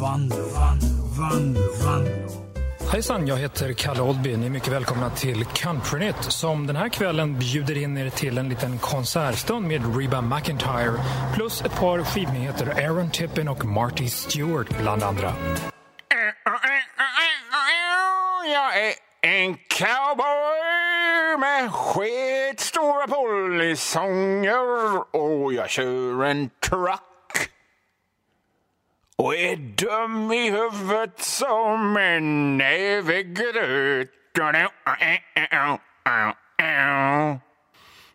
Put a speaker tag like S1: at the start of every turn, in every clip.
S1: Vanlo, Vanlo, Vanlo, Vanlo.
S2: Hejsan, jag heter Kalle Oldby. Ni är mycket välkomna till Countrynytt som den här kvällen bjuder in er till en liten konsertstund med Reba McIntyre plus ett par skivnyheter, Aaron Tippin och Marty Stewart bland andra.
S3: Jag är en cowboy med skitstora polisonger och jag kör en truck och är dum i huvudet som en näve gröt.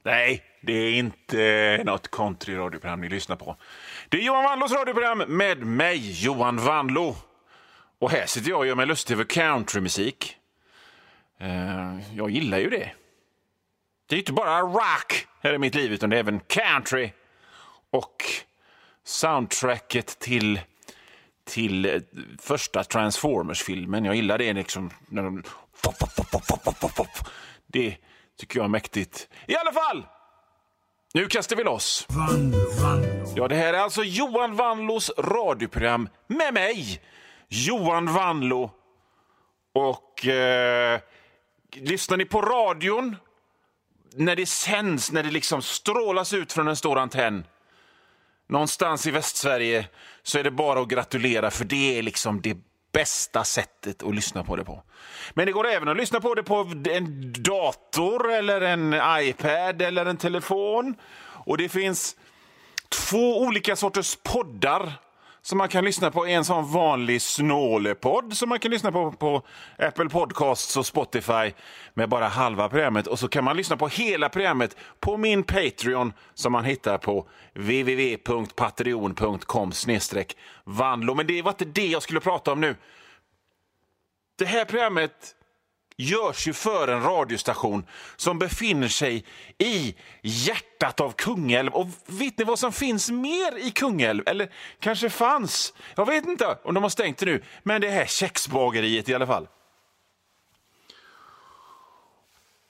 S3: Nej, det är inte något countryradioprogram ni lyssnar på. Det är Johan Wanlås radioprogram med mig, Johan Wanlå. Och här sitter jag och gör mig lustig över countrymusik. Eh, jag gillar ju det. Det är inte bara rock här i mitt liv, utan det är även country. Och soundtracket till, till eh, första Transformers-filmen. Jag gillar det liksom. När de... Det tycker jag är mäktigt. I alla fall! Nu kastar vi loss.
S1: Van, van.
S3: Ja, det här är alltså Johan Vanlos radioprogram med mig, Johan Vanlo. Och eh, lyssnar ni på radion när det sänds, när det liksom strålas ut från en stor antenn någonstans i Västsverige så är det bara att gratulera för det är liksom det bästa sättet att lyssna på det på. Men det går även att lyssna på det på en dator eller en iPad eller en telefon. Och det finns två olika sorters poddar som man kan lyssna på. En sån vanlig snålepodd som man kan lyssna på på Apple Podcasts och Spotify med bara halva programmet. Och så kan man lyssna på hela programmet på min Patreon som man hittar på www.patreon.com vanlo. Men det var inte det jag skulle prata om nu. Det här programmet görs ju för en radiostation som befinner sig i hjärtat av Kungälv. Och vet ni vad som finns mer i Kungälv? Eller kanske fanns? Jag vet inte om de har stängt det nu, men det här kexbageriet i alla fall.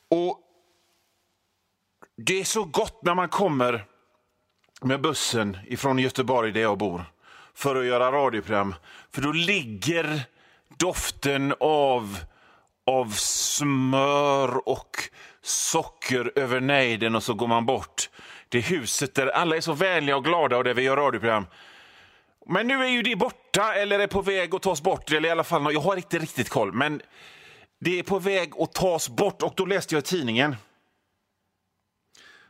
S3: Och det är så gott när man kommer med bussen ifrån Göteborg där jag bor för att göra radioprogram. För då ligger doften av, av smör och socker över nejden och så går man bort till huset där alla är så vänliga och glada och där vi gör radioprogram. Men nu är ju det borta eller är på väg att tas bort. Eller i alla fall, jag har inte riktigt koll. Men det är på väg att tas bort och då läste jag i tidningen.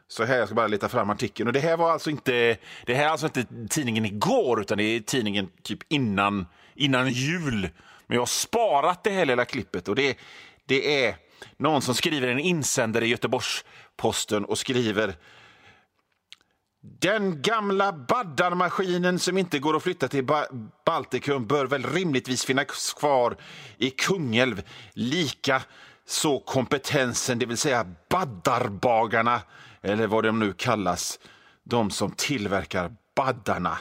S3: Så här, jag ska bara leta fram artikeln. Och det här var alltså inte, det här är alltså inte tidningen igår, utan det är tidningen typ innan, innan jul. Men jag har sparat det här lilla klippet och det, det är någon som skriver en insändare i Göteborgs-Posten och skriver den gamla baddarmaskinen som inte går att flytta till ba Baltikum bör väl rimligtvis finnas kvar i Kungälv. Lika så kompetensen, det vill säga baddarbagarna, eller vad de nu kallas, de som tillverkar baddarna.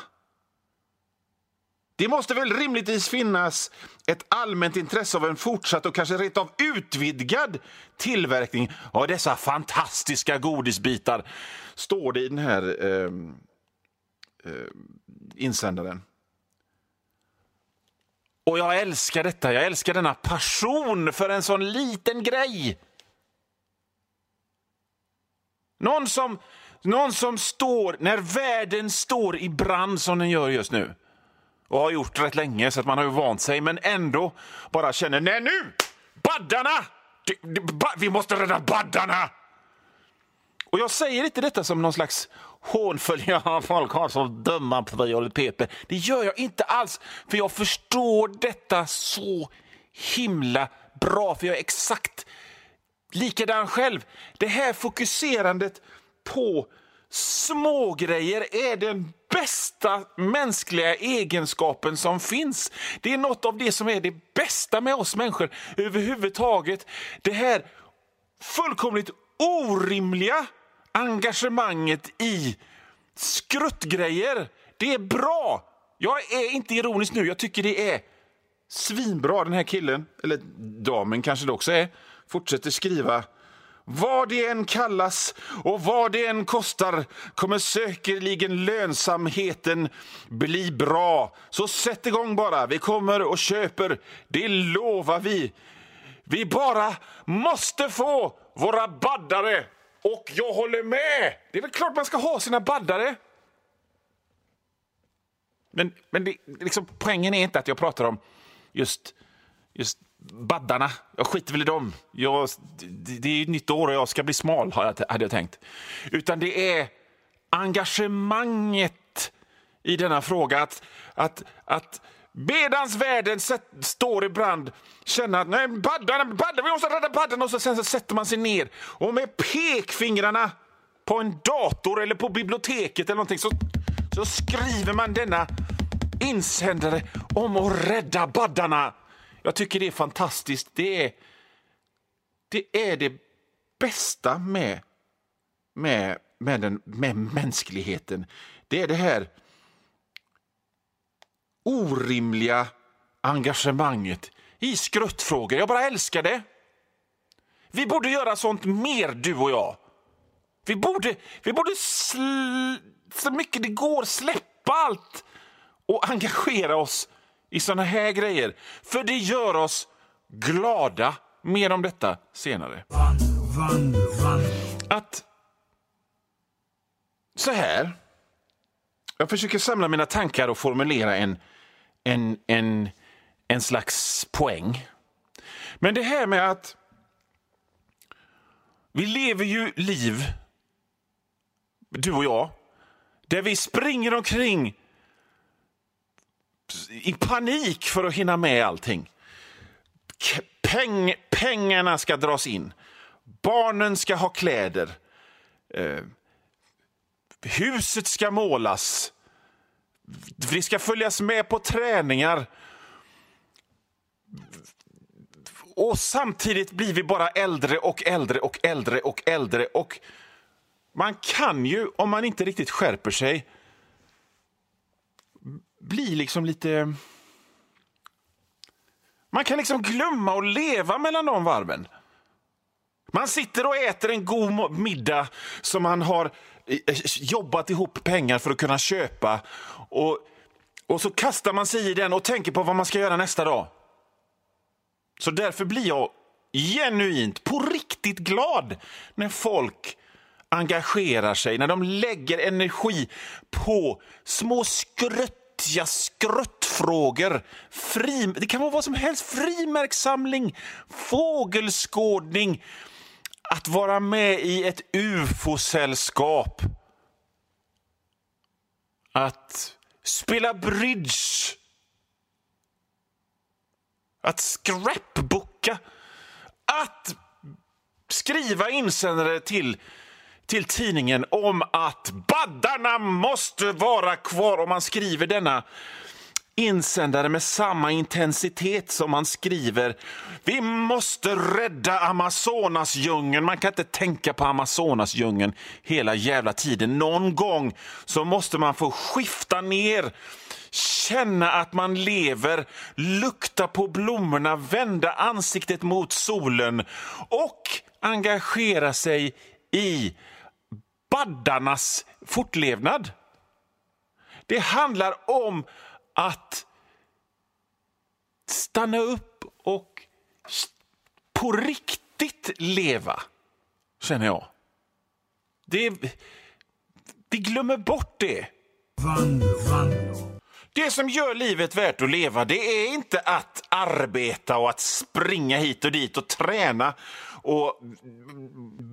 S3: Det måste väl rimligtvis finnas ett allmänt intresse av en fortsatt och kanske rent av utvidgad tillverkning av dessa fantastiska godisbitar, står det i den här eh, eh, insändaren. Och jag älskar detta. Jag älskar denna passion för en sån liten grej. Någon som, någon som står, när världen står i brand som den gör just nu och har gjort rätt länge så att man har ju vant sig men ändå bara känner nej nu! Baddarna! Det, det, ba, vi måste rädda baddarna! Och jag säger inte detta som någon slags hånfull, ja, folk har så dumma prioriteter. Det gör jag inte alls, för jag förstår detta så himla bra, för jag är exakt likadan själv. Det här fokuserandet på Smågrejer är den bästa mänskliga egenskapen som finns. Det är något av det som är det bästa med oss människor överhuvudtaget. Det här fullkomligt orimliga engagemanget i skruttgrejer. Det är bra. Jag är inte ironisk nu. Jag tycker det är svinbra. Den här killen, eller damen kanske det också är, fortsätter skriva vad det än kallas och vad det än kostar kommer säkerligen lönsamheten bli bra. Så sätt igång bara. Vi kommer och köper. Det lovar vi. Vi bara måste få våra baddare. Och jag håller med! Det är väl klart man ska ha sina baddare. Men, men det, liksom, poängen är inte att jag pratar om just, just baddarna. Jag skiter väl i dem. Jag, det, det är ett nytt år och jag ska bli smal, hade jag tänkt. Utan det är engagemanget i denna fråga. Att, att, att Medans världen står i brand känna att nej, baddarna, baddarna, vi måste rädda baddarna och så, sen så sätter man sig ner och med pekfingrarna på en dator eller på biblioteket eller någonting så, så skriver man denna insändare om att rädda baddarna. Jag tycker det är fantastiskt. Det är det, är det bästa med, med, med, den, med mänskligheten. Det är det här orimliga engagemanget i skruttfrågor. Jag bara älskar det. Vi borde göra sånt mer, du och jag. Vi borde, vi borde så mycket det går släppa allt och engagera oss i såna här grejer. För det gör oss glada. Mer om detta senare. Att... Så här. Jag försöker samla mina tankar och formulera en, en, en, en slags poäng. Men det här med att vi lever ju liv, du och jag, där vi springer omkring i panik för att hinna med allting. Peng, pengarna ska dras in. Barnen ska ha kläder. Eh, huset ska målas. Vi ska följas med på träningar. Och samtidigt blir vi bara äldre och äldre och äldre och äldre. Och man kan ju, om man inte riktigt skärper sig, blir liksom lite... Man kan liksom glömma att leva mellan de varven. Man sitter och äter en god middag som man har eh, eh, jobbat ihop pengar för att kunna köpa. Och, och så kastar man sig i den och tänker på vad man ska göra nästa dag. Så därför blir jag genuint, på riktigt glad när folk engagerar sig, när de lägger energi på små skrutt skruttiga skruttfrågor. Fri, det kan vara vad som helst. Frimärkssamling, fågelskådning, att vara med i ett ufo-sällskap. Att spela bridge. Att scrapbooka. Att skriva insändare till, till tidningen om att baddarna måste vara kvar. Om man skriver denna insändare med samma intensitet som man skriver vi måste rädda Amazonasdjungeln. Man kan inte tänka på Amazonasdjungeln hela jävla tiden. Någon gång så måste man få skifta ner känna att man lever, lukta på blommorna, vända ansiktet mot solen och engagera sig i baddarnas fortlevnad. Det handlar om att stanna upp och på riktigt leva, känner jag. Det, vi glömmer bort det. Det som gör livet värt att leva det är inte att arbeta och att springa hit och dit och träna och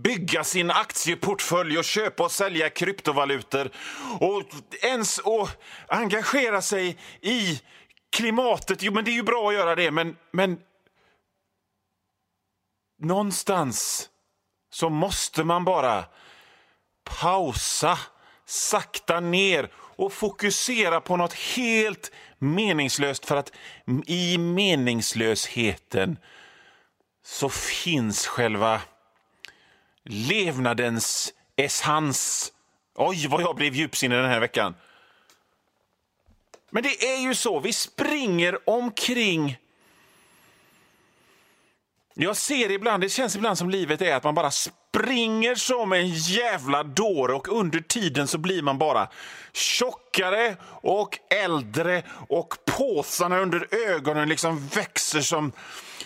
S3: bygga sin aktieportfölj och köpa och sälja kryptovalutor och ens att engagera sig i klimatet. Jo, men det är ju bra att göra det, men, men någonstans så måste man bara pausa, sakta ner och fokusera på något helt meningslöst för att i meningslösheten så finns själva levnadens essens. Oj, vad jag blev djupsinnig den här veckan. Men det är ju så, vi springer omkring jag ser ibland, det känns ibland som livet är att man bara springer som en jävla dåre och under tiden så blir man bara tjockare och äldre och påsarna under ögonen liksom växer som,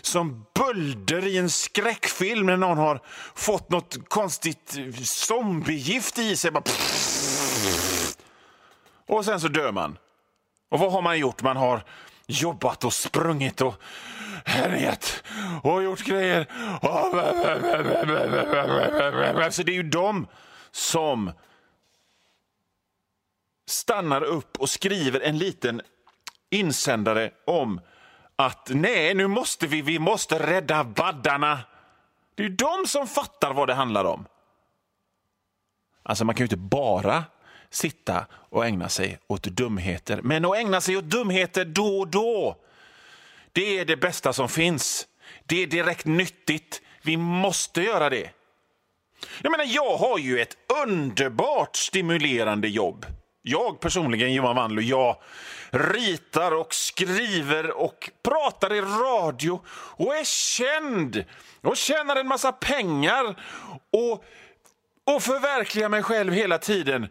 S3: som bölder i en skräckfilm när någon har fått något konstigt zombiegift i sig. Bara och sen så dör man. Och vad har man gjort? Man har jobbat och sprungit och härjat och gjort grejer. Så alltså, det är ju de som stannar upp och skriver en liten insändare om att nej, nu måste vi, vi måste rädda baddarna. Det är ju de som fattar vad det handlar om. Alltså man kan ju inte bara sitta och ägna sig åt dumheter. Men att ägna sig åt dumheter då och då, det är det bästa som finns. Det är direkt nyttigt. Vi måste göra det. Jag menar, jag har ju ett underbart stimulerande jobb. Jag personligen, Johan Wandlo, jag ritar och skriver och pratar i radio och är känd och tjänar en massa pengar och, och förverkligar mig själv hela tiden.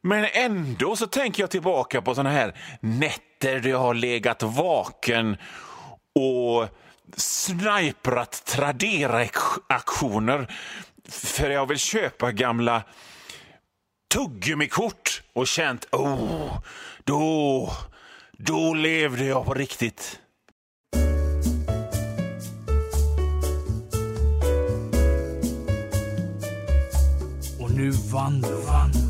S3: Men ändå så tänker jag tillbaka på såna här nätter där jag har legat vaken och sniprat Tradera-aktioner för jag vill köpa gamla tuggummikort och känt oh, då, då levde jag på riktigt.
S1: Och nu vann Vanlo, Vann.